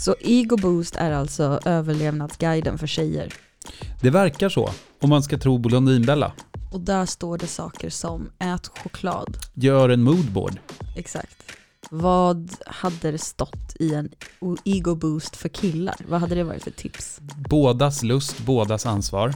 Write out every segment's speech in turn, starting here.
Så Ego Boost är alltså överlevnadsguiden för tjejer. Det verkar så, om man ska tro Blondinbella. Och där står det saker som ät choklad. Gör en moodboard. Exakt. Vad hade det stått i en Ego Boost för killar? Vad hade det varit för tips? Bådas lust, bådas ansvar.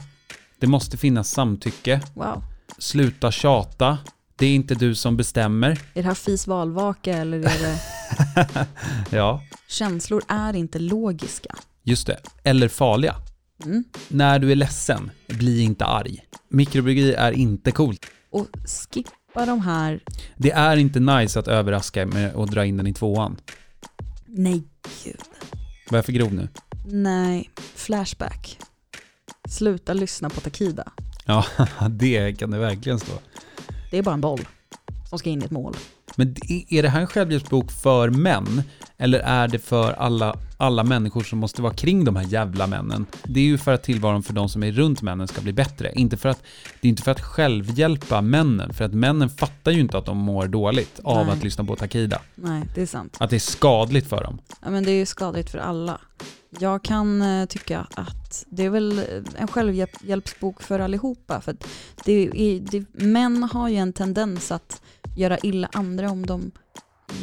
Det måste finnas samtycke. Wow. Sluta tjata. Det är inte du som bestämmer. Är det här fis valvaka eller är det... ja, Känslor är inte logiska. just det. Eller farliga. Mm. När du är ledsen, bli inte arg. Mikrobryggeri är inte coolt. Och skippa de här, Det är inte nice att överraska med att dra in den i tvåan. nej gud, Var jag för grov nu? nej, flashback. Sluta lyssna på Takida. Ja, det kan det verkligen stå. Det är bara en boll som ska in i ett mål. Men är det här en självhjälpsbok för män? Eller är det för alla, alla människor som måste vara kring de här jävla männen? Det är ju för att tillvaron för de som är runt männen ska bli bättre. Inte för att, det är inte för att självhjälpa männen, för att männen fattar ju inte att de mår dåligt av Nej. att lyssna på Takida. Nej, det är sant. Att det är skadligt för dem. Ja, men det är ju skadligt för alla. Jag kan eh, tycka att det är väl en självhjälpsbok för allihopa. För det är, det, män har ju en tendens att göra illa andra om de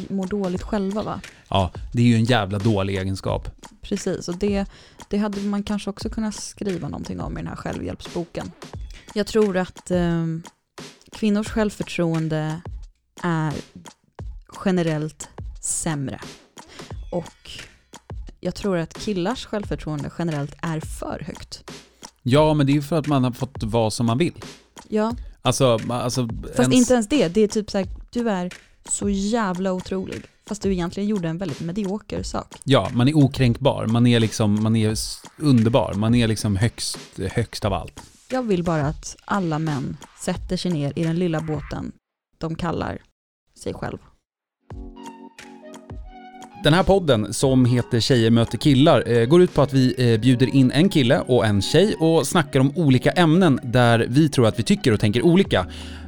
mår dåligt själva va? Ja, det är ju en jävla dålig egenskap. Precis, och det, det hade man kanske också kunnat skriva någonting om i den här självhjälpsboken. Jag tror att eh, kvinnors självförtroende är generellt sämre. Och jag tror att killars självförtroende generellt är för högt. Ja, men det är ju för att man har fått vara som man vill. Ja, Alltså, alltså fast ens- inte ens det. Det är typ så här, du är så jävla otrolig. Fast du egentligen gjorde en väldigt medioker sak. Ja, man är okränkbar. Man är liksom, man är underbar. Man är liksom högst, högst av allt. Jag vill bara att alla män sätter sig ner i den lilla båten de kallar sig själv. Den här podden som heter Tjejer möter killar eh, går ut på att vi eh, bjuder in en kille och en tjej och snackar om olika ämnen där vi tror att vi tycker och tänker olika.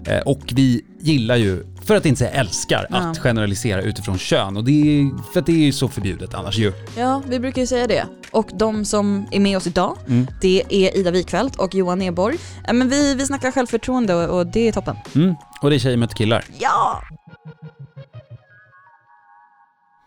Eh, och vi gillar ju, för att inte säga älskar, Ja. att generalisera utifrån kön. Och det är, för att det är ju så förbjudet annars ju. Ja, vi brukar ju säga det. Och de som är med oss idag, Mm. det är Ida Wikfeldt och Johan Neborg. Ja, men vi, vi snackar självförtroende och, och det är toppen. Mm. Och det är Tjejer möter killar. Ja!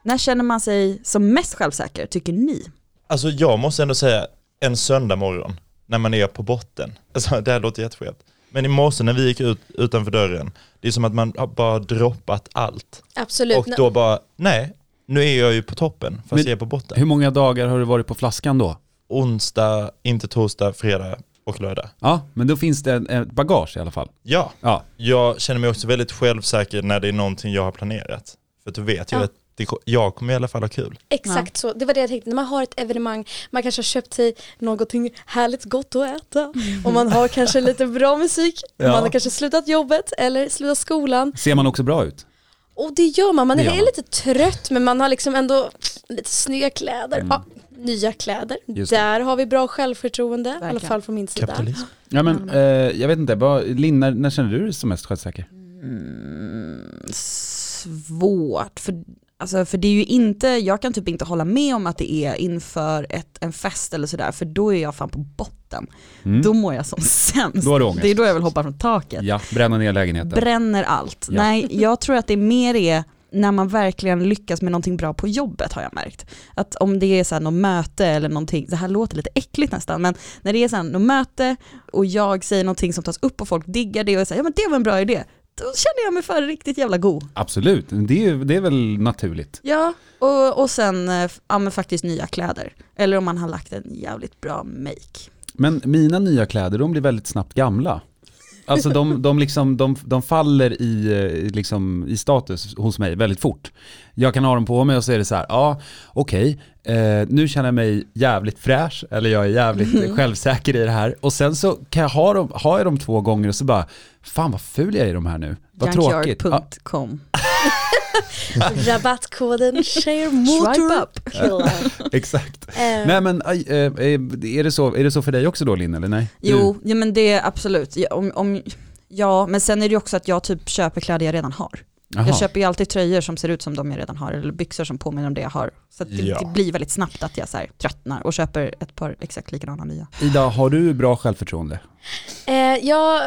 När känner man sig som mest självsäker, tycker ni? Alltså jag måste ändå säga en söndag morgon när man är på botten. Alltså det här låter jätteskevt. Men i morse när vi gick ut utanför dörren, det är som att man har bara droppat allt. Absolut. Och då bara, nej, nu är jag ju på toppen fast Men- jag är på botten. Hur många dagar har du varit på flaskan då? Onsdag, inte torsdag, fredag och lördag. Ja, men då finns det en- ett bagage i alla fall. Ja, Ja, jag känner mig också väldigt självsäker när det är någonting jag har planerat. För då vet jag Ja. att det, jag kommer i alla fall ha kul. Exakt så, det var det jag tänkte. När man har ett evenemang, man kanske har köpt sig någonting härligt gott att äta och man har kanske lite bra musik, Ja. man har kanske slutat jobbet eller slutat skolan ser man också bra ut? och det gör man, man Det är man. lite trött men man har liksom ändå lite snygga kläder, Mm. ja, nya kläder. Där har vi bra självförtroende, i alla Verkligen. fall från min sida. Kapitalism. Ja men, eh, jag vet inte, Linn, när, när känner du dig som mest självsäker? Mm, svårt, för, alltså, för det är ju inte, jag kan typ inte hålla med om att det är inför ett, en fest eller sådär, för då är jag fan på botten. Mm. Då mår jag som sämst. Då har du ångest. Det är då jag vill hoppa från taket. Ja, bränna ner lägenheten. Bränner allt. Ja. Nej, jag tror att det mer är när man verkligen lyckas med någonting bra på jobbet har jag märkt. Att om det är så här något möte eller någonting, det här låter lite äckligt nästan, men när det är så här något möte och jag säger någonting som tas upp och folk diggar det och säger ja men det var en bra idé, då känner jag mig för riktigt jävla god. Absolut, det är, det är väl naturligt. Ja, och, och sen eh, ja, men faktiskt nya kläder. Eller om man har lagt en jävligt bra make. Men mina nya kläder, de blir väldigt snabbt gamla. Alltså de, de, liksom, de, de faller i, eh, liksom, i status hos mig väldigt fort. Jag kan ha dem på mig och så är det så här, ja okej, eh, nu känner jag mig jävligt fräsch, eller jag är jävligt eh, självsäker i det här. Och sen så kan jag ha dem, har jag dem två gånger och så bara, fan vad ful jag är i de här nu. Vad tråkigt. Ja, Junkyard.com. Rabattkoden tjejer Swipe motor up. killar. exakt. Eh, Nej men, eh, eh, är, det så, är det så för dig också då Linn, eller nej? Jo, ja, men det är absolut. Ja, om, om, ja, men sen är det också att jag typ köper kläder jag redan har. Jaha. Jag köper ju alltid tröjor som ser ut som de jag redan har, eller byxor som påminner om det jag har. Så att det, Ja. det blir väldigt snabbt att jag så här, tröttnar och köper ett par exakt likadana nya. Ida, har du bra självförtroende? Eh, jag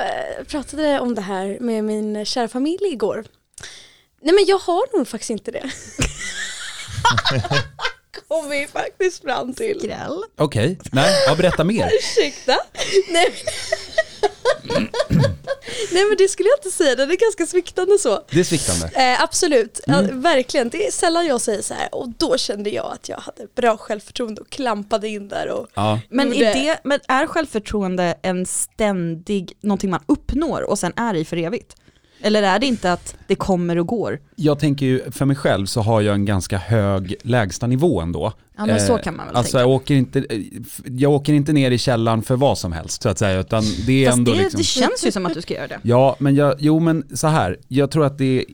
pratade om det här med min kära familj igår. Nej men jag har nog faktiskt inte det. Kom vi faktiskt fram till. Skräll. Okej, nej, ja, berätta mer. Ursäkta? Nej. Men- Nej men det skulle jag inte säga, den är ganska sviktande så. Det är sviktande. Eh, absolut, ja, Mm. verkligen. Det är sällan jag säger så här och då kände jag att jag hade bra självförtroende och klampade in där och Ja. Men, är det, men är självförtroende en ständig, någonting man uppnår och sen är i för evigt? Eller är det inte att det kommer och går? Jag tänker ju, för mig själv så har jag en ganska hög lägsta nivå ändå. Ja men så Eh, kan man väl Alltså tänka. jag åker, inte, jag åker inte ner i källaren för vad som helst så att säga, utan det är Fast ändå det, liksom... det känns ju som att du ska göra det. Ja, men jag, jo men så här, jag tror att det är,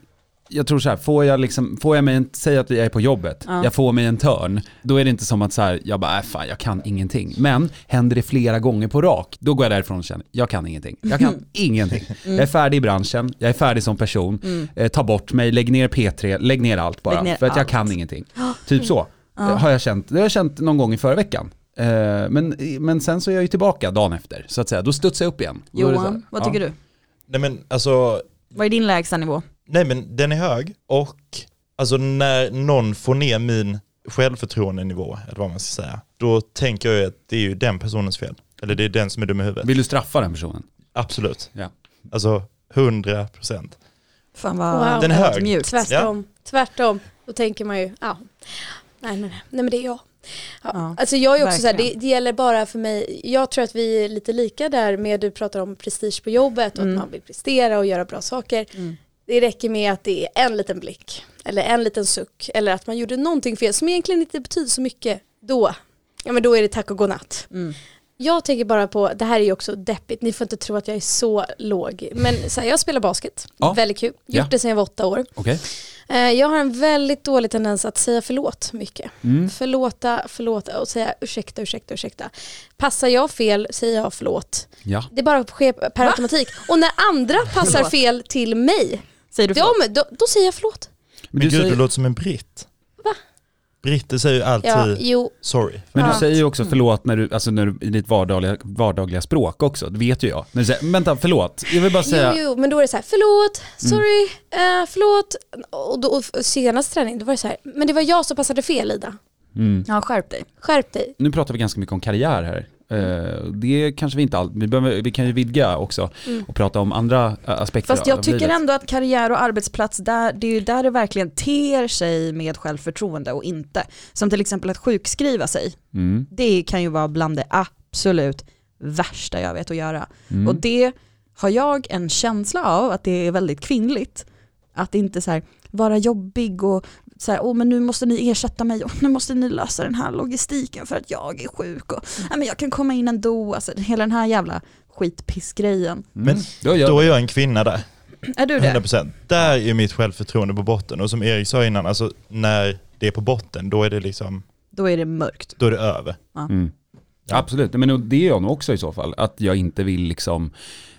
jag tror så här, får jag liksom, får jag mig en, säg att jag är på jobbet, Ja. jag får mig en törn, då är det inte som att så här, jag bara, äh, fan jag kan ingenting. Men händer det flera gånger på rak, då går jag därifrån och känner, jag kan ingenting. Jag kan ingenting. Mm. Jag är färdig i branschen, jag är färdig som person, eh, ta bort mig, lägg ner P3, lägg ner allt bara, ner för att jag allt. kan ingenting. Typ så, har jag känt, det har jag känt någon gång i förra veckan. Eh, men, men sen så är jag ju tillbaka dagen efter, så att säga, då studsar jag upp igen. Här, Johan, vad ja. tycker du? Nej men alltså, Vad är din lägsta nivå? Nej men den är hög och alltså när någon får ner min självförtroendenivå, eller vad man ska säga, då tänker jag ju att det är ju den personens fel. Eller det är den som är dum i huvudet. Vill du straffa den personen? Absolut. Ja. Alltså 100 procent. Fan vad Wow. Den är hög. ödmjukt. tvärtom. Tvärtom. Då tänker man ju, ja. Nej nej nej, nej men det är jag. Ja. Ja, alltså jag är också så här, det, verkligen. det gäller bara för mig, jag tror att vi är lite lika där med, du pratar om prestige på jobbet och Mm. att man vill prestera och göra bra saker. Mm. Det räcker med att det är en liten blick eller en liten suck eller att man gjorde någonting fel som egentligen inte betyder så mycket då. Ja men då är det tack och godnatt. Mm. Jag tänker bara på, det här är ju också deppigt, ni får inte tro att jag är så låg. Men så här, jag spelar basket, Ja. väldigt kul. Gjort Ja. det sedan jag var åtta år. Okej. Eh, Jag har en väldigt dålig tendens att säga förlåt mycket. Mm. Förlåta, förlåta och säga ursäkta, ursäkta, ursäkta. Passar jag fel säger jag förlåt. Ja. Det bara sker per automatik. Och när andra passar Förlåt. fel till mig, Säger du förlåt? de, då, då säger jag förlåt. Men, du gud, säger- du låter som en britt. Va? Britter säger ju alltid Ja, jo, sorry. Men du säger ju också förlåt när du, alltså när du, i ditt vardagliga, vardagliga språk också, det vet ju jag. När du säger, vänta förlåt, jag vill bara säga, jo, jo, men då är det så här, förlåt, sorry, eh, förlåt. Och, då, och senast träning, då var det så här, men det var jag som passade fel Ida. mm. Ja, skärp dig. Skärp dig. nu pratar vi ganska mycket om karriär här. Eh, det kanske vi inte all, vi, behöver, vi kan ju vidga också Mm. och prata om andra eh, aspekter Fast jag tycker ändå att karriär och arbetsplats, där, det är ju där det verkligen ter sig med självförtroende och inte. Som till exempel att sjukskriva sig. Mm. Det kan ju vara bland det absolut värsta jag vet att göra. Mm. Och det har jag en känsla av att det är väldigt kvinnligt. Att inte så här vara jobbig och så här, åh men nu måste ni ersätta mig och nu måste ni lösa den här logistiken för att jag är sjuk och nej, men jag kan komma in ändå. Alltså, hela den här jävla skitpissgrejen. Mm. Men då, gör Då är jag en kvinna där. Är du det? 100%. Där är mitt självförtroende på botten. Och som Erik sa innan, alltså när det är på botten, då är det liksom, Då är det mörkt. då är det över. Mm. Absolut, men det är jag nog också i så fall. Att jag inte vill liksom,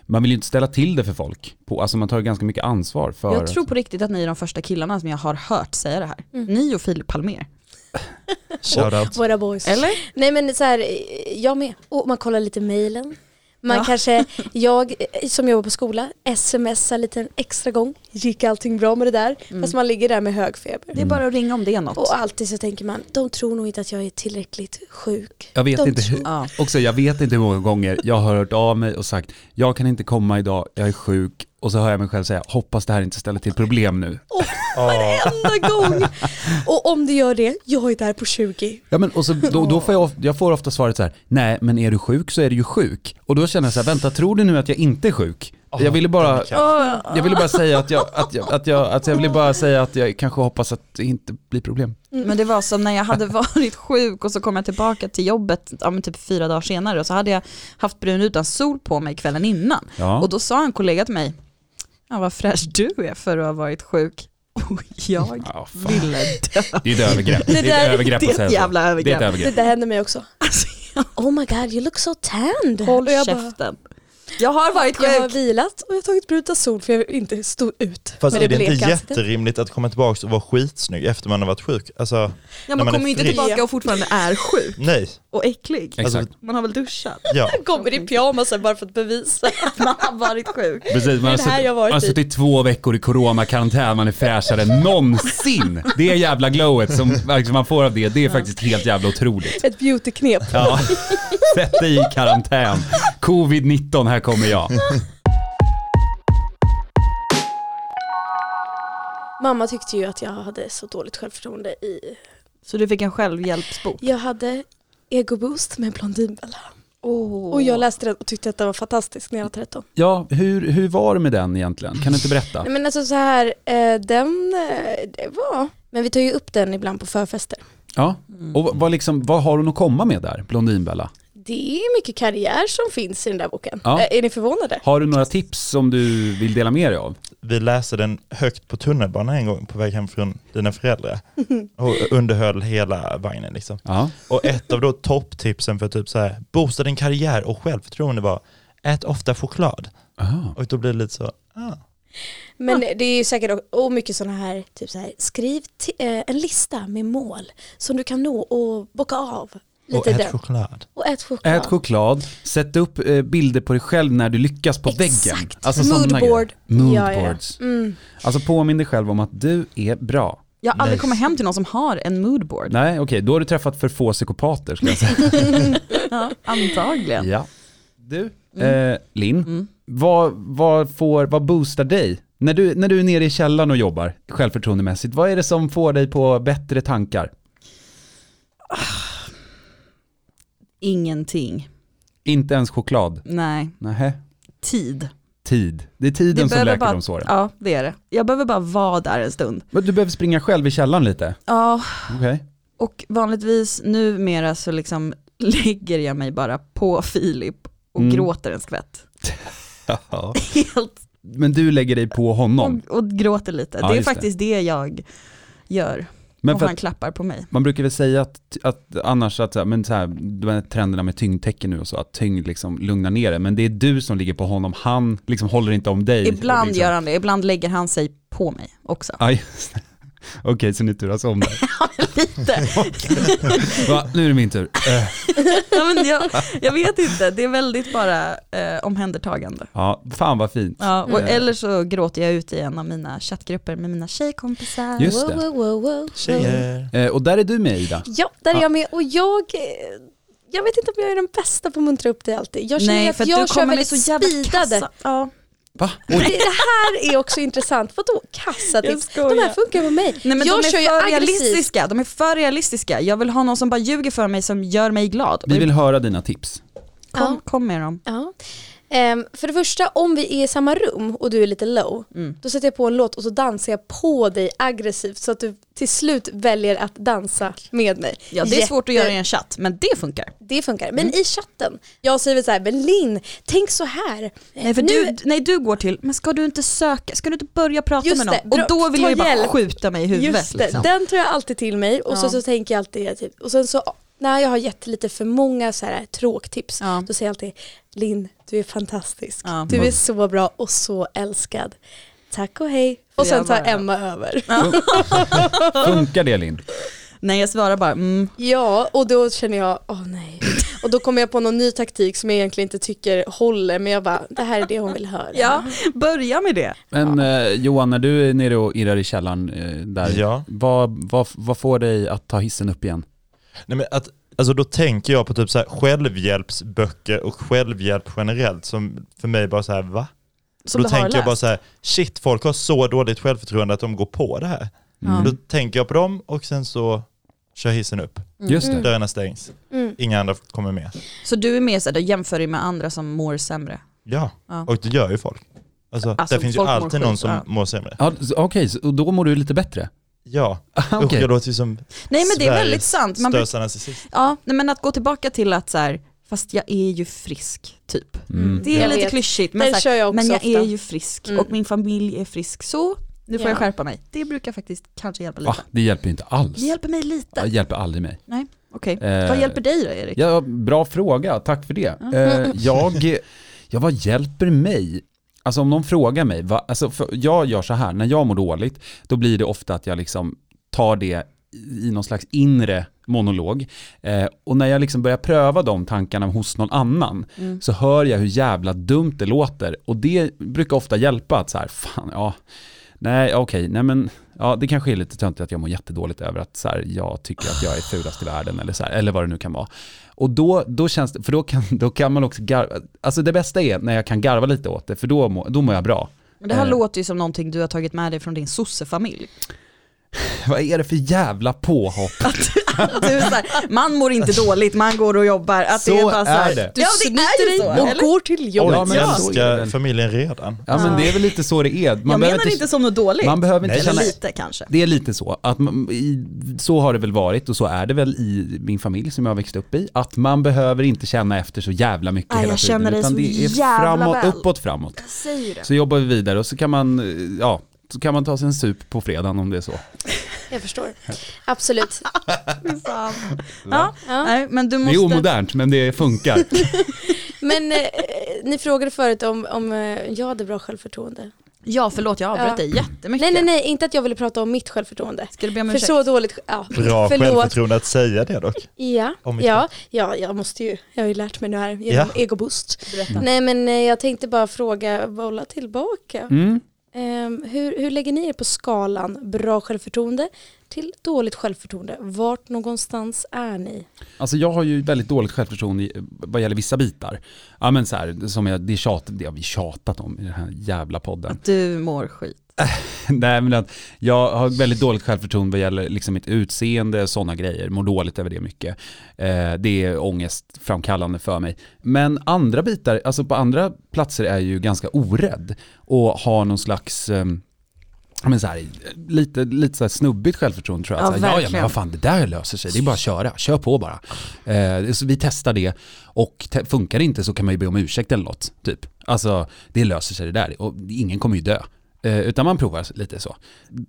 man vill ju inte ställa till det för folk. På, alltså man tar ju ganska mycket ansvar för... Jag tror på riktigt att ni är de första killarna som jag har hört säga det här. Mm. Ni och Filip Palmer. Shoutout. Våra boys. Eller? Nej men så här, jag med. Och man kollar lite mejlen. Man Ja. kanske, jag eh, som jobbar på skola, smsar lite en extra gång. Gick allting bra med det där? Mm. Fast man ligger där med hög feber. Det är bara att ringa om det är något. Och alltid så tänker man, de tror nog inte att jag är tillräckligt sjuk. Jag vet De inte hur, Ja. också jag vet inte hur många gånger jag har hört av mig och sagt jag kan inte komma idag, jag är sjuk och så hör jag mig själv säga hoppas det här inte ställer till problem nu. Ja. Enda gång! Och om det gör det, jag är där på 20. Ja men och så, då, då får jag, of- jag får ofta svaret så här, nej men är du sjuk så är du ju sjuk. Och då känner jag så här, vänta tror du nu att jag inte är sjuk? Jag ville bara, jag ville bara säga att jag, att jag, att jag, att jag ville bara säga att jag kanske hoppas att det inte blir problem. Men det var som när jag hade varit sjuk och så kom jag tillbaka till jobbet ja, men typ fyra dagar senare och så hade jag haft brun utan sol på mig kvällen innan. Ja. Och då sa en kollega till mig, ja, vad fräsch du är för att ha varit sjuk. Och jag Ja, ville dö. Det är ett övergrepp. Det Det är ett övergrepp det är ett jävla Det är ett övergrepp. Det övergrepp. där händer mig också. Alltså, Oh my god, you look so tanned. håll jag bara, käften. Jag har varit Jag har sjuk. vilat och jag har tagit Brutasol för jag vill inte stå ut Fast med är det det inte jätterimligt att komma tillbaka och vara skitsnygg efter man har varit sjuk? Alltså, Ja, när man man kommer ju inte tillbaka och fortfarande är sjuk nej. och äcklig. Exakt. Alltså, Man har väl duschat? ja. Kommer i pyjamas bara för att bevisa. Man har varit sjuk. Precis, man har, suttit, jag varit man har suttit två veckor i coronakarantän, man är fräschare än någonsin. Det jävla glowet som man får av det, det är faktiskt helt jävla otroligt. Ett beautyknep. Ja, sätt dig i karantän. Covid-19, här kommer jag. Mamma tyckte ju att jag hade så dåligt självförtroende i... Så du fick en självhjälpsbok? Jag hade egoboost med Blondinbella. Oh. Och jag läste den och tyckte att den var fantastisk när jag var 13. Ja, hur, hur var det med den egentligen? Kan du inte berätta? Nej men alltså så här, eh, den, eh, det var... Men vi tar ju upp den ibland på förfester. Ja, Mm. och vad, liksom, vad har hon att komma med där, Blondinbella? Det är mycket karriär som finns i den där boken. Ja. Är ni förvånade? Har du några tips som du vill dela med dig av? Vi läste den högt på tunnelbanan en gång på väg hem från dina föräldrar. Och underhöll hela vagnen liksom. Ja. Och ett av då topptipsen för typ så här, boosta din karriär och självförtroende var ät ofta choklad. Aha. Och då blir det lite så, ah. Men det är ju säkert och, mycket sådana här, typ så här, skriv eh, en lista med mål som du kan nå och bocka av. Och ät den. choklad. Och ät choklad. Ät choklad, sätt upp eh, bilder på dig själv när du lyckas på väggen. Exakt. Alltså sådana Moodboard. grejer. Ja, ja. Moodboards. Mm. Alltså påminn dig själv om att du är bra. Jag har aldrig Nej. kommit hem till någon som har en moodboard. Nej, okej, då har du träffat för få psykopater skulle jag säga. Ja, antagligen. ja. Du, eh, Linn, Mm. vad, vad, får, vad boostar dig? När du, när du är nere i källaren och jobbar självförtroendemässigt, vad är det som får dig på bättre tankar? Ingenting. Inte ens choklad? Nej, Nähä. tid. Tid. Det är tiden som behöver läker bara, de såren. Ja, det är det. Jag behöver bara vara där en stund. Men du behöver springa själv i källaren lite? Ja, Okej. och vanligtvis numera så liksom lägger jag mig bara på Filip och Mm. gråter en skvätt. Ja. Helt Men du lägger dig på honom? och, och gråter lite. Ja, det är just det. faktiskt det. jag gör. Men och han att, klappar på mig. man brukar väl säga att, att annars att, men så här, de här trenderna med tyngdtecken nu och så, att tyngd liksom lugnar ner det. Men det är du som ligger på honom, han liksom håller inte om dig. Ibland liksom, gör han det, ibland lägger han sig på mig också. Ja, Okej, så ni turas om där. Lite. Va, nu är det min tur. Eh, ja, men jag, jag vet inte, det är väldigt bara eh, omhändertagande. Ja, fan vad fint. Ja, och, Mm. eller så gråter jag ut i en av mina chattgrupper med mina tjejkompisar. Just det. Wow, wow, wow, wow. Tjejer. Eh, och där är du med Ida. Ja, där är Ja. jag med och jag eh, jag vet inte om jag är den bästa på att muntra upp dig alltid. Jag känner Nej, att för att jag du kör väldigt så speedade. Ja. Va? Det, här är också intressant. Vadå kassa Jag tips? skojar. De här funkar på mig. Nej men jag de kör är ju för realistiska, de är för realistiska. Jag vill ha någon som bara ljuger för mig som gör mig glad. Vi vill höra dina tips. kom, Ja. kom med dem. Ja. Ehm, för det första, om vi är i samma rum och du är lite low, Mm. då sätter jag på en låt och så dansar jag på dig aggressivt så att du till slut väljer att dansa med mig. Ja det är Jätte- svårt att göra i en chatt, men det funkar. Det funkar. Men Mm. i chatten, jag säger väl så här, men Linn, tänk så här. Nej för Nu- du, nej, du går till, men ska du inte söka, ska du inte börja prata Just med någon? det, bra- och då vill jag ju bara hjälp. skjuta mig i huvudet. Just det, liksom. den tar jag alltid till mig och så, Ja. så tänker jag alltid, typ, och sen så när jag har gett lite för många så här tråktips, Ja. då säger jag alltid Linn, du är fantastisk. Ja. Du är så bra och så älskad. Tack och hej. Och sen tar Emma över. Funkar det Linn? Nej jag svarar bara, mm, Ja, och då känner jag, åh nej. Och då kommer jag på någon ny taktik som jag egentligen inte tycker håller, men jag bara, det här är det hon vill höra. ja, börja med det. Men eh, Johan, när du är nere och irrar i källaren eh, där, Ja. vad, vad, vad får dig att ta hissen upp igen? Nej, men att, alltså då tänker jag på typ så här självhjälpsböcker och självhjälp generellt som för mig bara så här va? Som då tänker jag bara så här, shit folk har så dåligt självförtroende att de går på det här. Ja. Då tänker jag på dem och sen så kör hissen upp. Just det. Dörrarna stängs. Mm. Inga andra kommer med. Så du är mer såhär, du jämför dig med andra som mår sämre? Ja, Ja. och det gör ju folk. Alltså, Alltså, det finns ju alltid någon som ja. mår sämre. Ja, Okej, så- och då mår du lite bättre? Ja, Ah, usch jag låter ju som Nej men det är väldigt sant. Man största narcissist. ja, nej, men att gå tillbaka till att så här, fast jag är ju frisk, typ. Mm. Det är Jag lite vet. klyschigt, men, här, jag men jag ofta. är ju frisk Mm. och min familj är frisk, så nu får Ja. jag skärpa mig. Det brukar faktiskt kanske hjälpa lite. Va? Det hjälper ju inte alls. Det hjälper mig lite. Det hjälper aldrig mig. Nej, okej. Eh, Vad hjälper dig då Erik? Ja, bra fråga, tack för det. Eh, jag, Ja, vad hjälper mig? Alltså om någon frågar mig, va, alltså jag gör så här, när jag mår dåligt, då blir det ofta att jag liksom tar det i någon slags inre monolog. Eh, och när jag liksom börjar pröva de tankarna hos någon annan Mm. så hör jag hur jävla dumt det låter. Och det brukar ofta hjälpa att så här, fan, ja, nej, okej, nej men, ja, det kanske är lite töntigt att jag mår jättedåligt över att så här, jag tycker att jag är fulast i världen eller så här, eller vad det nu kan vara. Och då, då känns det, för då kan, då kan man också garva, alltså det bästa är när jag kan garva lite åt det, för då, må, då mår jag bra. Men det här Eh. låter ju som någonting du har tagit med dig från din sossefamilj. Vad är det för jävla påhopp? Att här, man mår inte dåligt, man går och jobbar. Att det Så är, bara så här, är det. Du Ja, det är ju så, och eller? går till jobbet. Ja, men det älskar familjen redan. Ja men det är väl lite så det är. Man jag behöver menar inte som något dåligt. man behöver inte känna, lite kanske. det är lite så, att man, i, så har det väl varit och så är det väl i min familj som jag har växt upp i, att man behöver inte känna efter så jävla mycket Nej, hela jag tiden, känner dig utan så det är jävla framåt, väl. uppåt, framåt. Jag säger det. Så jobbar vi vidare och så kan man, eh, ja, så kan man ta sig en sup på fredagen om det är så. Jag förstår. Absolut. Ja, Ja. nej, men du Det måste... är omodernt men det funkar. Men eh, ni frågade förut om, om eh, jag hade bra självförtroende. Ja, förlåt jag avbröt Ja. dig jättemycket. Nej, nej, nej, inte att jag ville prata om mitt självförtroende. Ska du be om För ursäkt? så dåligt, ja. Bra Förlåt. självförtroende att säga det dock. Ja, ja, ja, jag måste ju, jag har ju lärt mig nu här genom Ja. egoboost. Berätta. Nej men eh, jag tänkte bara fråga, bolla tillbaka. Mm. Ehm, hur, hur lägger ni er på skalan bra självförtroende till dåligt självförtroende? Vart någonstans är ni? Alltså jag har ju väldigt dåligt självförtroende vad gäller vissa bitar. Ja men så här, som jag, det, är tjat, det har vi tjatat om i den här jävla podden. Att du mår skit. Nej men att jag har väldigt dåligt självförtroende vad gäller liksom mitt utseende, sådana grejer, mår dåligt över det mycket. Eh, det är ångestframkallande för mig. Men andra bitar, alltså på andra platser är jag ju ganska orädd och har någon slags Ja, men så här, lite, lite så här snubbigt självförtroende tror jag. Ja, så här, ja, ja, men vad fan, det där löser sig. Det är bara att köra. Kör på bara. Eh, så vi testar det och te- funkar det inte så kan man ju be om ursäkt eller något. Typ. Alltså, det löser sig det där. Och ingen kommer ju dö. Eh, utan man provar lite så.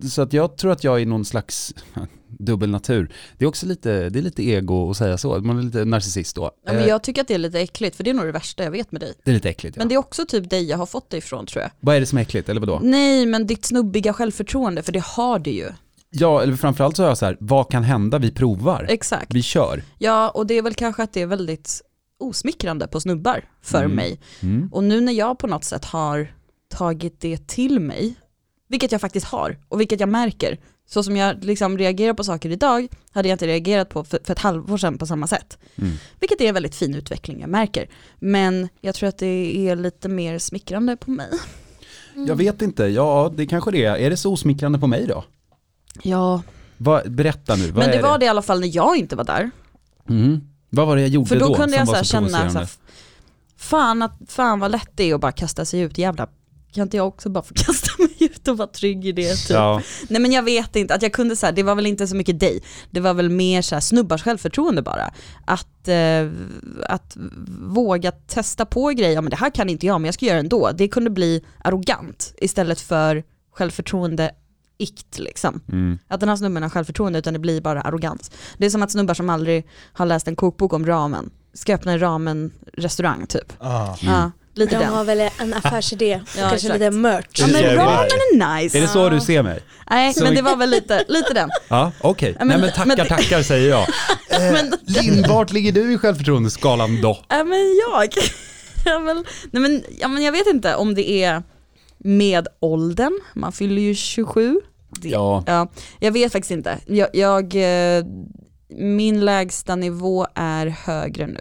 Så att jag tror att jag är någon slags dubbel natur. Det är också lite, det är lite ego att säga så. Man är lite narcissist då. Ja, men Eh, jag tycker att det är lite äckligt, för det är nog det värsta jag vet med dig. Det är lite äckligt ja. Men det är också typ dig jag har fått det ifrån tror jag. Vad är det som är äckligt, eller vadå? Nej, men ditt snubbiga självförtroende, för det har du ju. Ja, eller framförallt så har jag så här, vad kan hända? Vi provar. Exakt. Vi kör. Ja, och det är väl kanske att det är väldigt osmickrande på snubbar för Mm. mig. Mm. Och nu när jag på något sätt har tagit det till mig, vilket jag faktiskt har och vilket jag märker, så som jag liksom reagerar på saker idag hade jag inte reagerat på för, för ett halvår sedan på samma sätt. Mm. Vilket är en väldigt fin utveckling jag märker. Men jag tror att det är lite mer smickrande på mig. Jag vet inte, ja det kanske det är. Är det så osmickrande på mig då? Ja, Vad, berätta nu, vad men det är var det i alla fall när jag inte var där. Mm. Vad var det jag gjorde För då, då, kunde jag så här så känna, så här, fan, att, fan vad lätt det är att bara kasta sig ut, jävla kan inte jag också bara få kasta mig ut och vara trygg i det typ? Ja, Nej men jag vet inte, att jag kunde så här, det var väl inte så mycket dig, det var väl mer så här snubbars självförtroende bara. Att, eh, att våga testa på grejer, ja men det här kan inte jag men jag ska göra det ändå. Det kunde bli arrogant istället för självförtroende ikt liksom. mm. Att den här snubben har självförtroende utan det blir bara arrogans. Det är som att snubbar som aldrig har läst en kokbok om ramen ska öppna en ramen-restaurang typ. Ah. Ja, lite De den. har väl en affärsidé, och kanske exakt. lite merch. Ja men ramen är nice. Är det så du ser mig? Nej Så men det var väl lite, lite den. Ja, okej. Men- Nej men tackar, men tackar säger jag. Eh, Men- Linn, vart ligger du i självförtroendeskalan då? Ja men jag, ja, men, nej, men, ja, men jag vet inte om det är med åldern, man fyller ju 27. Det, Ja. ja, jag vet faktiskt inte. Jag, jag, eh, min lägsta nivå är högre nu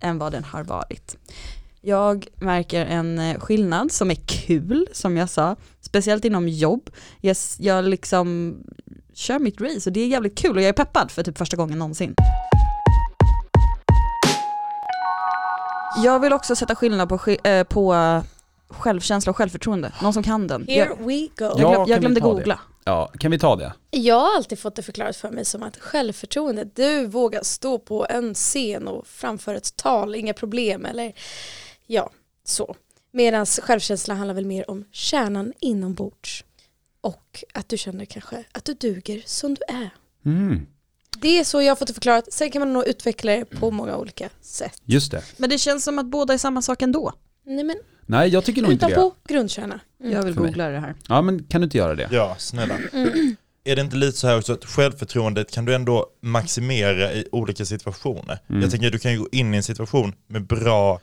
än vad den har varit. Jag märker en eh, skillnad som är kul, som jag sa, speciellt inom jobb. Jag, jag liksom kör mitt race och det är jävligt kul och jag är peppad för typ första gången någonsin. Jag vill också sätta skillnad på, eh, på självkänsla och självförtroende. Någon som kan den. Here Jag, we go. jag, Ja, glöm, jag glömde det? googla. Ja, kan vi ta det? Jag har alltid fått det förklarat för mig som att självförtroende, du vågar stå på en scen och framföra ett tal, inga problem eller ja, så. Medan självkänsla handlar väl mer om kärnan inombords. Och att du känner kanske att du duger som du är. Mm. Det är så jag har fått det förklarat. Sen kan man nog utveckla det på många olika sätt. Just det. Men det känns som att båda är samma sak ändå. Nej men Nej, jag tycker nog inte det. utanpå grundkärna. Mm. Jag vill För mig. googla det här. Ja, men kan du inte göra det? Ja, snälla. Mm. Är det inte lite så här också att självförtroendet kan du ändå maximera i olika situationer? Mm. Jag tänker du kan ju gå in i en situation med bra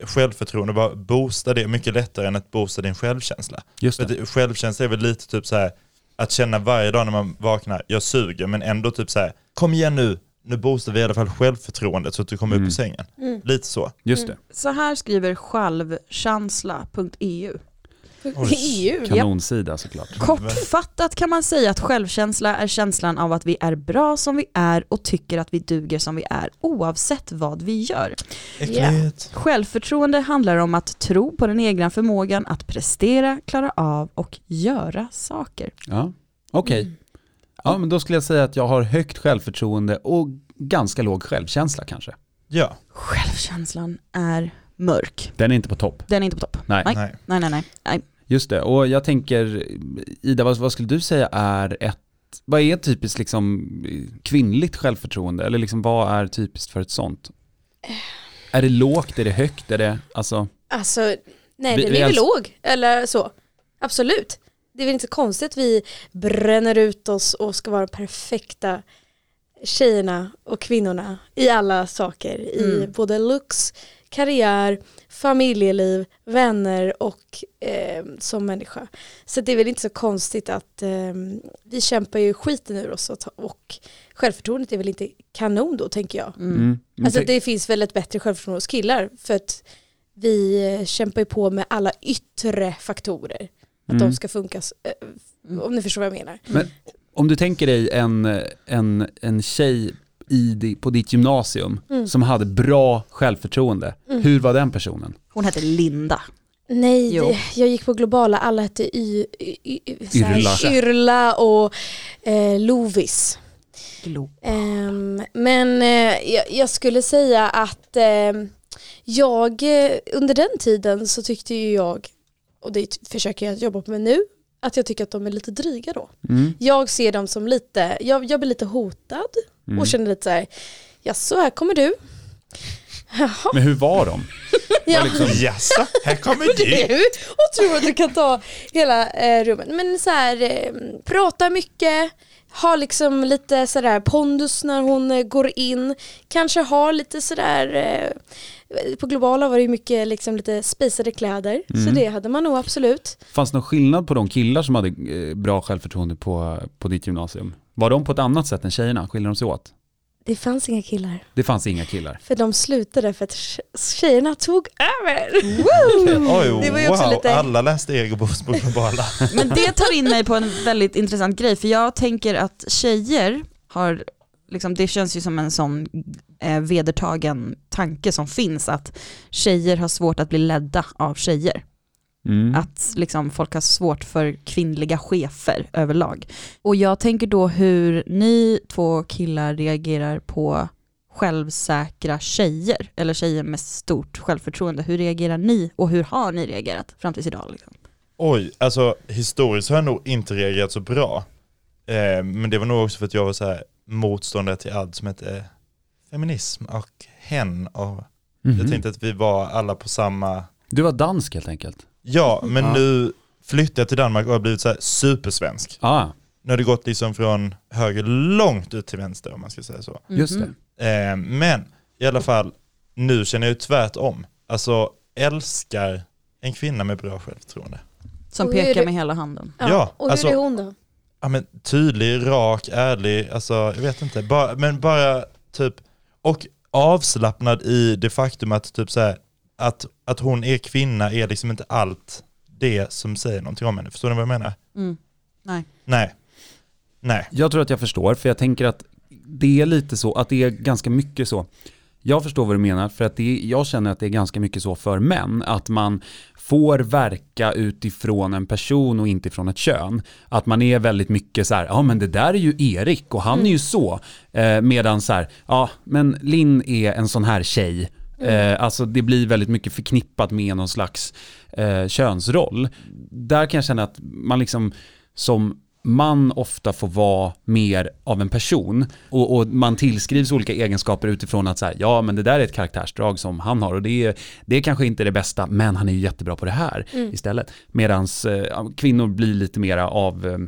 självförtroende bara boosta det mycket lättare än att boosta din självkänsla. Just För det. självkänsla är väl lite typ så här att känna varje dag när man vaknar, jag suger, men ändå typ så här, kom igen nu, nu boostar vi i alla fall självförtroendet så att du kommer upp Mm. ur sängen. Mm. Lite så. Just det. Så här skriver självkänsla.eu. EU. Kanonsida såklart. Kortfattat kan man säga att självkänsla är känslan av att vi är bra som vi är och tycker att vi duger som vi är oavsett vad vi gör. Äckligt. Självförtroende handlar om att tro på den egna förmågan att prestera, klara av och göra saker. Ja, okej. Mm. Ja, men då skulle jag säga att jag har högt självförtroende och ganska låg självkänsla kanske. Ja, Självkänslan är mörk. Den är inte på topp. Den är inte på topp. Nej. Nej. nej. Nej, nej, nej. Just det, och jag tänker, Ida, vad, vad skulle du säga är ett, vad är typiskt liksom kvinnligt självförtroende? Eller liksom vad är typiskt för ett sånt? Är det lågt, är det högt, är det, alltså, Alltså, nej Vi- den vi är väl låg, eller så. Absolut. Det är väl inte så konstigt att vi bränner ut oss och ska vara perfekta tjejerna och kvinnorna i alla saker. I Mm. både looks, karriär, familjeliv, vänner och eh, som människa. Så det är väl inte så konstigt att eh, vi kämpar ju skiten ur oss och, och självförtroendet är väl inte kanon då tänker jag. Mm. mm. Alltså det finns väl ett bättre självförtroende hos killar för att vi eh, kämpar ju på med alla yttre faktorer. Att Mm. de ska funka, eh, om ni förstår vad jag menar. Men om du tänker dig en, en, en tjej i, på ditt gymnasium Mm. som hade bra självförtroende, Mm. hur var den personen? Hon heter Linda. Nej, Jo. det, jag gick på globala, alla hette y, y, y, Yrla. Yrla och eh, Lovis. Ehm, men eh, jag, jag skulle säga att ehm, jag, eh, under den tiden så tyckte ju jag, och det försöker jag jobba med nu, att jag tycker att de är lite dryga då. Mm. Jag ser dem som lite, jag, jag blir lite hotad Mm. och känner lite så här, ja så här kommer du. Jaha, Men hur var de? ja. liksom- Jaså, här kommer du. du och tror att du kan ta hela eh, rummet. Men så här, eh, prata mycket, ha liksom lite sådär pondus när hon eh, går in, kanske ha lite sådär eh, på globala var det ju mycket liksom lite spejsade kläder, så Mm. det hade man nog absolut. Fanns det någon skillnad på de killar som hade eh, bra självförtroende på, på ditt gymnasium? Var de på ett annat sätt än tjejerna? Skiljer de sig åt? Det fanns inga killar, Det fanns inga killar. för de slutade för att tje- tjejerna tog över. Oj, Det var ju också wow, lite- alla läste Egobos på globala. Men det tar in mig på en väldigt intressant grej, för jag tänker att tjejer har, liksom, det känns ju som en sån eh, vedertagen tanke som finns, att tjejer har svårt att bli ledda av tjejer. Mm. Att liksom, folk har svårt för kvinnliga chefer överlag. Och jag tänker då hur ni två killar reagerar på självsäkra tjejer, eller tjejer med stort självförtroende. Hur reagerar ni och hur har ni reagerat fram tills idag? Liksom? Oj, alltså historiskt har jag nog inte reagerat så bra. Eh, men det var nog också för att jag var så här motståndare till allt som hette feminism och hen. Och Mhm. Jag tänkte att vi var alla på samma... Du var dansk helt enkelt? Ja, men Ja. nu flyttade jag till Danmark och har blivit så här supersvensk. Ah, Nu har det gått liksom från höger långt ut till vänster om man ska säga så. just Mhm. det. Eh, men i alla fall, nu känner jag ju tvärtom. Alltså älskar en kvinna med bra självförtroende. Som pekar med hela handen. Ja, och hur alltså- är hon då? ja, men tydlig, rak, ärlig, alltså jag vet inte, bara, men bara typ, och avslappnad i det faktum att typ så här, att, att hon är kvinna är liksom inte allt det som säger någonting om henne. Förstår ni vad jag menar? Mm. Nej. Nej. Nej. Jag tror att jag förstår, för jag tänker att det är lite så, att det är ganska mycket så. Jag förstår vad du menar, för att det är, jag känner att det är ganska mycket så för män, att man får verka utifrån en person och inte från ett kön. Att man är väldigt mycket så här, ja men det där är ju Erik och han är ju så. Eh, medan så här, ja men Linn är en sån här tjej. Eh, alltså det blir väldigt mycket förknippat med någon slags eh, könsroll. Där kan jag känna att man liksom som man ofta får vara mer av en person och, och man tillskrivs olika egenskaper utifrån att så här, ja men det där är ett karaktärsdrag som han har och det är, det är kanske inte det bästa men han är ju jättebra på det här istället. Medan eh, kvinnor blir lite mera av, eh,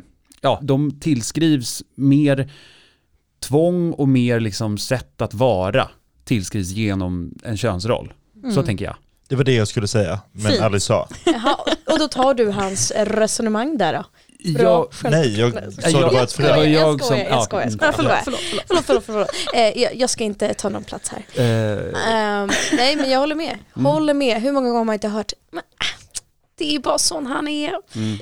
ja de tillskrivs mer tvång och mer liksom sätt att vara tillskrivs genom en könsroll. Så tänker jag. Det var det jag skulle säga, men Fint. aldrig sa. Jaha, och då tar du hans resonemang där då? Bra Jag, Nej, jag sa det jag- bara ett det var frö. jag skojar, ja, jag skojar. mm, jag skojar. ja. Förlåt, förlåt, förlåt, förlåt, förlåt, förlåt. Eh, jag, jag ska inte ta någon plats här. eh, Ehm, nej men jag håller med. Håller med. Hur många gånger har man inte hört, men, äh, det är bara sån han är. mm.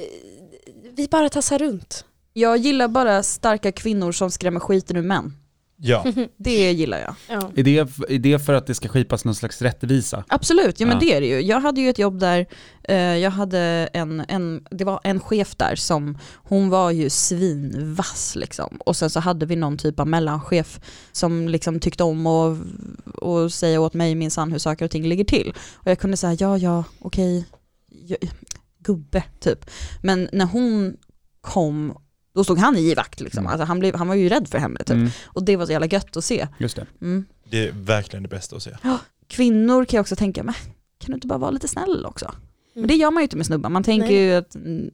Vi bara tassar runt. Jag gillar bara starka kvinnor som skrämmer skiten ur män. Ja, Det gillar jag. Ja. Är det, är det för att det ska skipas någon slags rättvisa? Absolut, ja men Ja. det är det ju. Jag hade ju ett jobb där, eh, jag hade en, en, det var en chef där som, hon var ju svinvass liksom. Och sen så hade vi någon typ av mellanchef som liksom tyckte om att och säga åt mig minsann hur saker och ting ligger till. Och jag kunde säga ja, ja, okej, gubbe typ. Men när hon kom, då stod han i vakt liksom. Mm. Alltså han, blev, han var ju rädd för henne typ. Mm, Och det var så jävla gött att se. just det. Mm. det är verkligen det bästa att se. kvinnor kan jag också tänka, men kan du inte bara vara lite snäll också? Men det gör man ju inte med snubbar, man tänker Nej. ju att mm,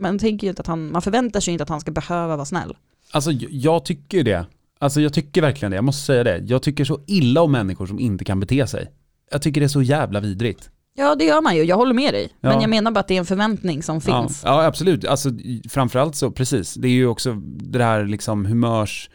man tänker ju inte att han, man förväntar sig inte att han ska behöva vara snäll. Alltså jag- jag tycker det. Alltså jag tycker verkligen det, jag måste säga det. Jag tycker så illa om människor som inte kan bete sig. Jag tycker det är så jävla vidrigt. Ja det gör man ju, jag håller med dig. Men Ja. jag menar bara att det är en förväntning som Ja, finns. ja absolut, alltså framförallt så, precis. Det är ju också det här liksom humörs,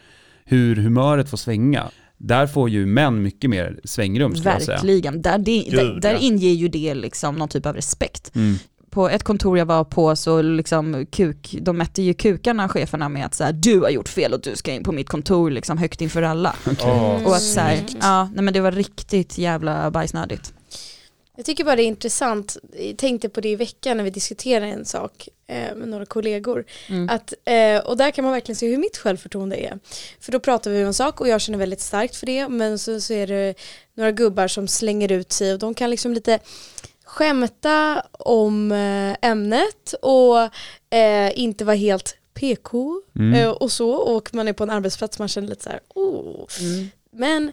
hur humöret får svänga. Där får ju män mycket mer svängrum skulle jag säga. Verkligen, där, det, där, Gud, där ja. inger ju det liksom någon typ av respekt. Mm. På ett kontor jag var på så liksom kuk, de mätte ju kukarna cheferna med att så här, du har gjort fel och du ska in på mitt kontor liksom högt inför alla. Åh, Och att så här, ja, nej men det var riktigt jävla bajsnödigt. Jag tycker bara det är intressant, jag tänkte på det i veckan när vi diskuterade en sak eh, med några kollegor. Mm. Att, eh, och där kan man verkligen se hur mitt självförtroende är. För då pratar vi om en sak och jag känner väldigt starkt för det. Men så, så är det några gubbar som slänger ut sig och de kan liksom lite skämta om eh, ämnet och eh, inte vara helt PK Mm. eh, och så. Och man är på en arbetsplats man känner lite så här, oh. Mm. Men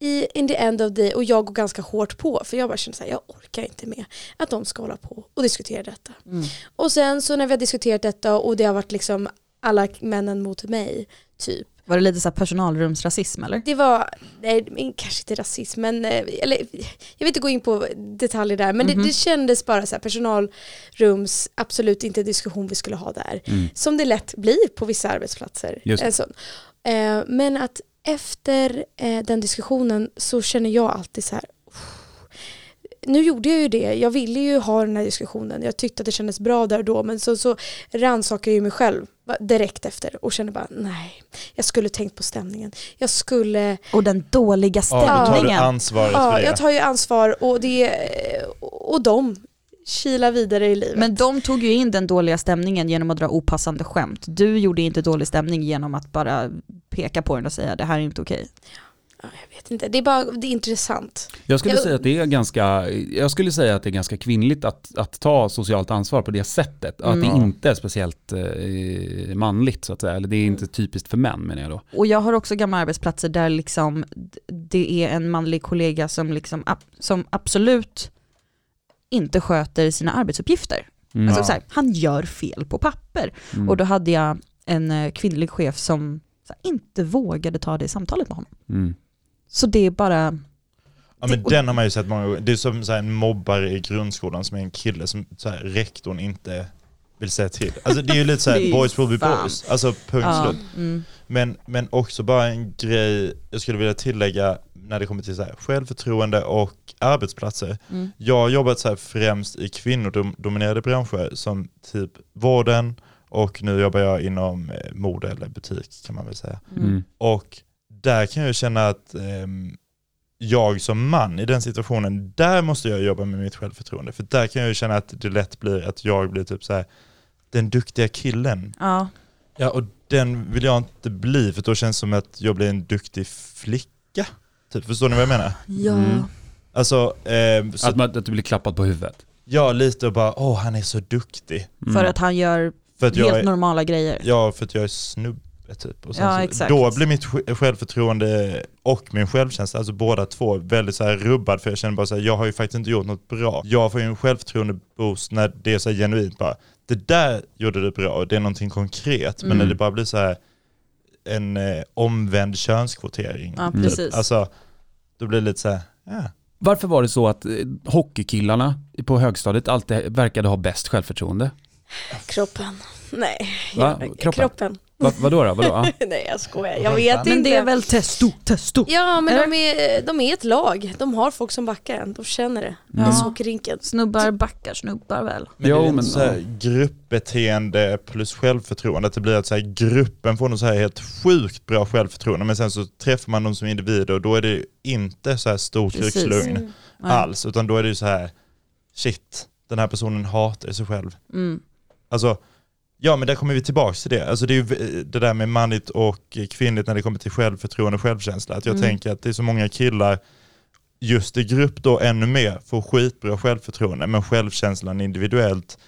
i in the end of the day, och jag går ganska hårt på, för jag bara känner så här, jag orkar inte med att de ska hålla på och diskutera detta. Mm. Och sen så när vi har diskuterat detta och det har varit liksom alla männen mot mig, typ. Var det lite så personalrumsrasism eller? Det var, nej men kanske inte rasism, men eh, eller, jag vill inte gå in på detaljer där, men Mhm. det, det kändes bara så här personalrums, absolut inte diskussion vi skulle ha där. Mm. Som det lätt blir på vissa arbetsplatser. Just. En sån. Eh, men att efter eh, den diskussionen så känner jag alltid så här, nu gjorde jag ju det, jag ville ju ha den här diskussionen, jag tyckte att det kändes bra där och då, men så, så rannsakade jag ju mig själv direkt efter och kände bara nej, jag skulle tänkt på stämningen, jag skulle, Och den dåliga Ja, då tar du stämningen. ansvaret ja, för det. jag tar ju ansvar och det, och de kilar vidare i livet. Men de tog ju in den dåliga stämningen genom att dra opassande skämt. Du gjorde inte dålig stämning genom att bara peka på den och säga det här är inte okej. ja, jag vet inte, det är bara det är intressant. Jag skulle Jag- säga att det är ganska, jag skulle säga att det är ganska kvinnligt att, att ta socialt ansvar på det sättet. Att det Mm. inte är speciellt eh, manligt så att säga, eller det är inte typiskt för män menar jag då. Och jag har också gamla arbetsplatser där liksom det är en manlig kollega som, liksom, som absolut inte sköter sina arbetsuppgifter. Mm. Alltså så här, han gör fel på papper. Mm. Och då hade jag en eh, kvinnlig chef som så här, inte vågade ta det samtalet med honom. Mm. Så det är bara, Ja, men den har man ju sett många gånger. Det är som så här, en mobbare i grundskolan som är en kille som så här, rektorn inte vill säga till. Alltså det är ju lite så här, boys will be boys. Alltså punkt ja, slut. mm, Men, men också bara en grej jag skulle vilja tillägga när det kommer till så här, självförtroende och arbetsplatser. mm, Jag har jobbat så här främst i kvinnodominerade branscher som typ vården och nu jobbar jag inom eh, mode eller butik kan man väl säga. mm. Mm. Och där kan jag känna att ehm, jag som man i den situationen, där måste jag jobba med mitt självförtroende. För där kan jag ju känna att det lätt blir att jag blir typ så här den duktiga killen. ja. Ja, och den vill jag inte bli för då känns det som att jag blir en duktig flicka. Typ, förstår ni vad jag menar? ja. Mm. Alltså, ehm, så, Att, man, att du blir klappad på huvudet. ja lite och bara, åh han är så duktig. Mm. För att han gör att Helt är, normala grejer. ja, för att jag är snubbe typ. Och sen Ja, så, exakt. Då blir mitt sj- självförtroende och min självkänsla, alltså båda två, väldigt så här rubbad för jag känner bara så här, jag har ju faktiskt inte gjort något bra. Jag får ju en självförtroende-boost när det är så här genuint bara, det där gjorde du bra och det är någonting konkret. Men Mm. när det bara blir så här en eh, omvänd könskvotering. Ja, typ. precis. Alltså, då blir det lite så här, ja. Varför var det så att eh, hockeykillarna på högstadiet alltid verkade ha bäst självförtroende? Kroppen. Nej, Va? Kroppen? kroppen. Va, vadå då? Vadå? Nej jag skojar, jag vet inte. Men det är väl testo, testo. Ja men de är, de är ett lag, de har folk som backar en, de känner det. Ja. I sockerrinken. Snubbar backar snubbar väl. Men Jo, det är men- men, så här gruppbeteende plus självförtroende, att det blir att så här, gruppen får något så här helt sjukt bra självförtroende men sen så träffar man dem som individer och då är det inte så här storkukslugn Mm. Nej. alls utan då är det ju så här shit, den här personen hatar sig själv. Mm. Alltså, ja men där kommer vi tillbaka till det. Alltså det är ju v- det där med manligt och kvinnligt när det kommer till självförtroende och självkänsla. Att jag Mm. tänker att det är så många killar, just i grupp då ännu mer, får skitbra självförtroende men självkänslan individuellt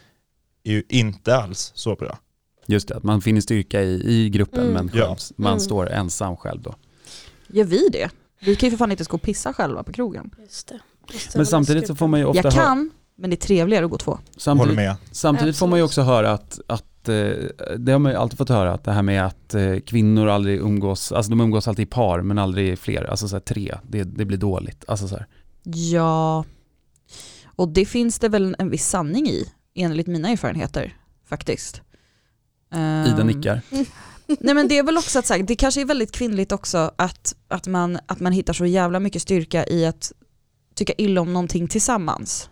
är ju inte alls så bra. Just det, att man finner styrka i, i gruppen Mm. men själv, Ja. man Mm. står ensam själv då. Gör vi det? Vi kan ju för fan inte gå och pissa själva på krogen. Just det. Men samtidigt så får man ju ofta Jag kan, men det är trevligare att gå två. Håller samtidigt, med. samtidigt får man ju också höra att, att eh, det har man ju alltid fått höra, att det här med att eh, kvinnor aldrig umgås, alltså de umgås alltid i par men aldrig fler, alltså så här tre, det, det blir dåligt. Alltså så här. Ja, och det finns det väl en viss sanning i, enligt mina erfarenheter faktiskt. Ida Ehm, nickar. Nej men det är väl också att här, det kanske är väldigt kvinnligt också att, att, man, att man hittar så jävla mycket styrka i att tycka illa om någonting tillsammans.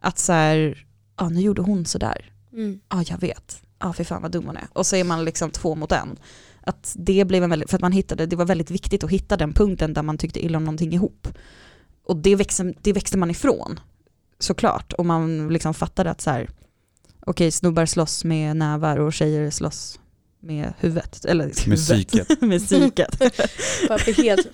Att så här, ja nu gjorde hon sådär, Mm. ja jag vet, ja fy fan vad dum hon är. Och så är man liksom två mot en. Att det blev en väldigt, för att man hittade, det var väldigt viktigt att hitta den punkten där man tyckte illa om någonting ihop. Och det växte, det växte man ifrån, såklart. Och man liksom fattade att så här, okej snubbar slåss med nävar och tjejer slåss med huvudet. Eller Med huvudet. psyket. med psyket. Helt...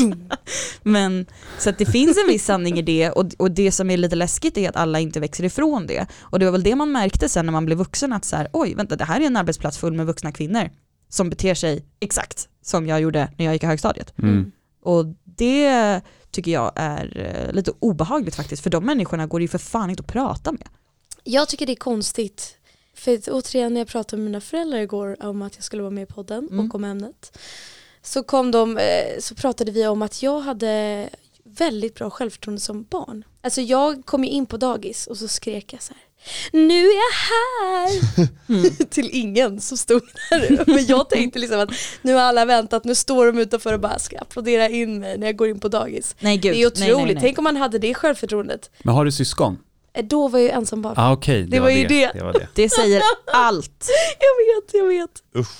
Men så att det finns en viss sanning i det och, och det som är lite läskigt är att alla inte växer ifrån det. Och det var väl det man märkte sen när man blev vuxen att så här, oj vänta det här är en arbetsplats full med vuxna kvinnor som beter sig exakt som jag gjorde när jag gick i högstadiet. Mm. Och det tycker jag är eh, lite obehagligt faktiskt för de människorna går det ju för fan inte att prata med. Jag tycker det är konstigt. För att, återigen när jag pratade med mina föräldrar igår om att jag skulle vara med i podden Mm. och om ämnet. Så, kom de, eh, så pratade vi om att jag hade väldigt bra självförtroende som barn. Alltså jag kom ju in på dagis och så skrek jag så här. Nu är jag här! Mm. Till ingen som stod där. Men jag tänkte liksom att nu har alla väntat, nu står de utanför och bara ska applådera in mig när jag går in på dagis. Nej gud, Det är otroligt, nej, nej, nej. tänk om man hade det självförtroendet. Men har du syskon? Eh, Då var jag ju ensam barn. Ah, Okej, det, Det var ju det. det var det. Det säger allt. Jag vet, jag vet. Usch.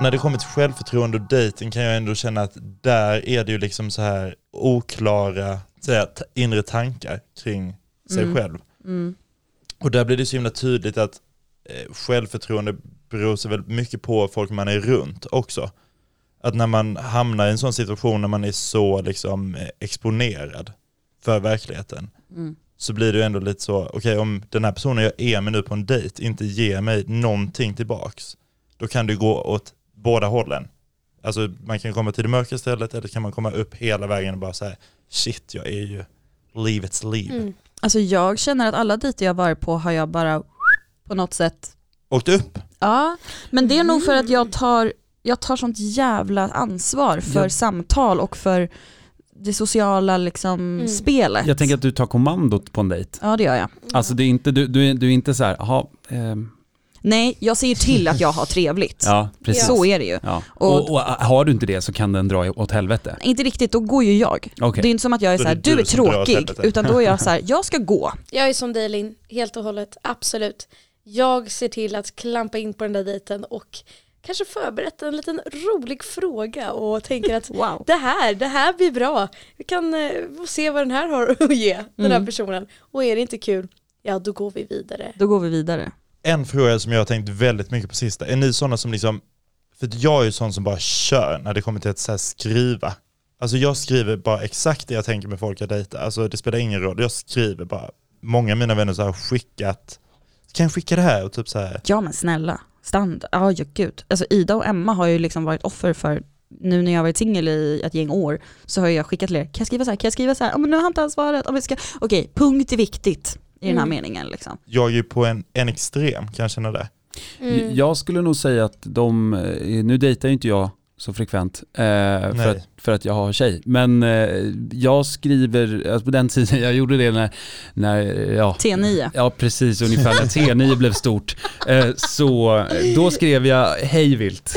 När det kommer till självförtroende och dating kan jag ändå känna att där är det ju liksom så här oklara t- inre tankar kring sig Mm. själv. Mm. Och där blir det så himla tydligt att eh, självförtroende beror sig väldigt mycket på folk man är runt också. Att när man hamnar i en sån situation när man är så liksom exponerad för verkligheten Mm. så blir det ju ändå lite så, okej om den här personen jag är med nu på en dejt inte ger mig någonting tillbaks, då kan det gå åt båda hållen. Alltså man kan komma till det mörka stället eller kan man komma upp hela vägen och bara säga shit jag är ju livets liv. Mm. Alltså jag känner att alla dejter jag varit på har jag bara på något sätt Åkt upp, Ja, men det är nog för att jag tar, jag tar sånt jävla ansvar för Ja. samtal och för det sociala liksom Mm. spelet. Jag tänker att du tar kommandot på en dejt. Ja det gör jag. Alltså det är inte, du, du, är, du är inte så här, jaha, ehm, Nej, jag ser ju till att jag har trevligt. ja precis. Så är det ju. Ja. Och- Och, och, har du inte det så kan den dra åt helvete. Inte riktigt, då går ju jag. Okej. Det är inte som att jag är så här, du du är tråkig, utan då är jag så här, jag ska gå. Jag är som dig Linn, helt och hållet, absolut. Jag ser till att klampa in på den där dejten och kanske förberett en liten rolig fråga och tänker att Wow. det här, det här blir bra. Vi kan eh, se vad den här har att ge, den här Mm. personen. Och är det inte kul, ja då går vi vidare. Då går vi vidare. en fråga som jag har tänkt väldigt mycket på sista, är ni sådana som liksom, för jag är ju sån som bara kör när det kommer till att så här skriva. Alltså jag skriver bara exakt det jag tänker med folk jag dejtar, alltså det spelar ingen roll, jag skriver bara många av mina vänner så har skickat, kan jag skicka det här? Och typ så här, Ja men snälla, standard. Ja, ja gud. Alltså Ida och Emma har ju liksom varit offer för, nu när jag har varit singel i ett gäng år, så har jag skickat till er, kan jag skriva så här, kan jag skriva så här, ja men nu har han inte om vi ska, okej, punkt är viktigt i den här Mm. meningen liksom. jag är ju på en, en extrem, kan jag känna det? Mm. Jag skulle nog säga att de, eh, nu dejtar ju inte jag så frekvent eh, för, Nej. att, för att jag har tjej. Men eh, jag skriver, alltså på den tiden jag gjorde det när, när ja, T9. Ja precis, ungefär när T9 blev stort. Eh, så då skrev jag hej vilt.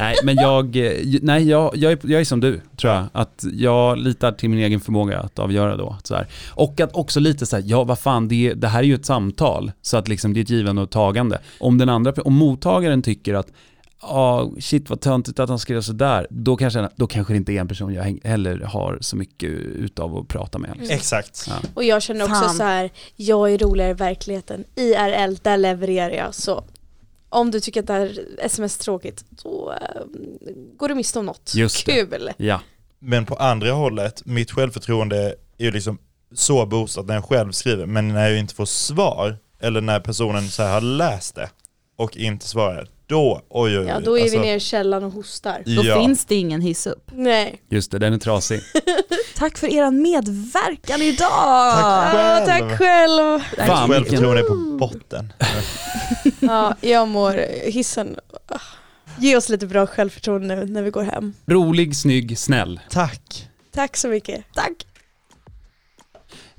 Nej men jag, eh, nej jag, jag, är, jag är som du tror jag. Att jag litar till min egen förmåga att avgöra då. Så här. Och att också lite så här, ja vad fan det, det här är ju ett samtal. Så att liksom det är ett givande och tagande. Om den andra, om mottagaren tycker att Ja, shit vad töntigt att han skrev sådär. Då kanske, då kanske det inte är en person jag heller har så mycket utav att prata med. Liksom. Exakt. Ja. Och jag känner också Fan. så här, jag är roligare i verkligheten. IRL, där levererar jag. Så om du tycker att det här är sms tråkigt, då eh, går du miste om något Just det. kul. Ja. Men på andra hållet, mitt självförtroende är ju liksom så boostat när jag själv skriver, men när jag inte får svar, eller när personen så här har läst det och inte svarar, då, oj oj oj. Ja, då är alltså, vi nere i källaren och hostar. Då ja. finns det ingen hiss upp. Nej. Just det, den är trasig. Tack för er medverkan idag! Tack själv. Ja, tack själv. Fan, självförtroende är på botten. Ja, jag mår hissen. Ah, Ge oss lite bra självförtroende nu när vi går hem. Rolig, snygg, snäll. Tack. Tack så mycket. Tack,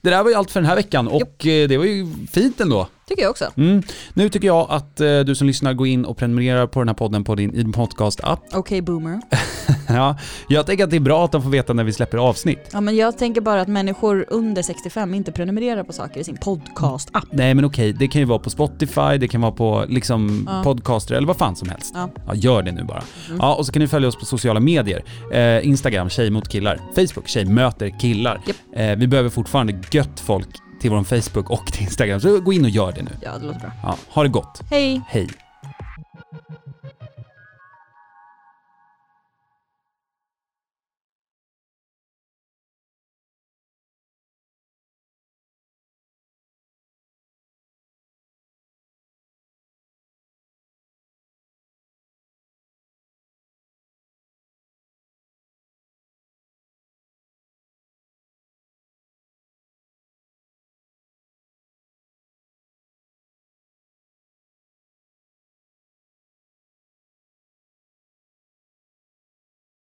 Det där var ju allt för den här veckan och eh, det var ju fint ändå. tycker jag också. Mm. Nu tycker jag att eh, du som lyssnar går in och prenumererar på den här podden på din, podcast-app. Okej boomer. ja, jag tänker att det är bra att de får veta när vi släpper avsnitt. Ja men jag tänker bara att människor under 65 inte prenumererar på saker i sin podcast-app. Nej men okej, det kan ju vara på Spotify, det kan vara på liksom Ja. podcaster eller vad fan som helst. Ja. Ja, gör det nu bara. Mm. Ja, och så kan ni följa oss på sociala medier. Eh, Instagram, tjej mot killar. Facebook, tjej möter killar. Japp. Eh, vi behöver fortfarande gött folk till vår Facebook och till Instagram, så gå in och gör det nu. Ja det låter bra. Ja, ha det gott. Hej! Hej.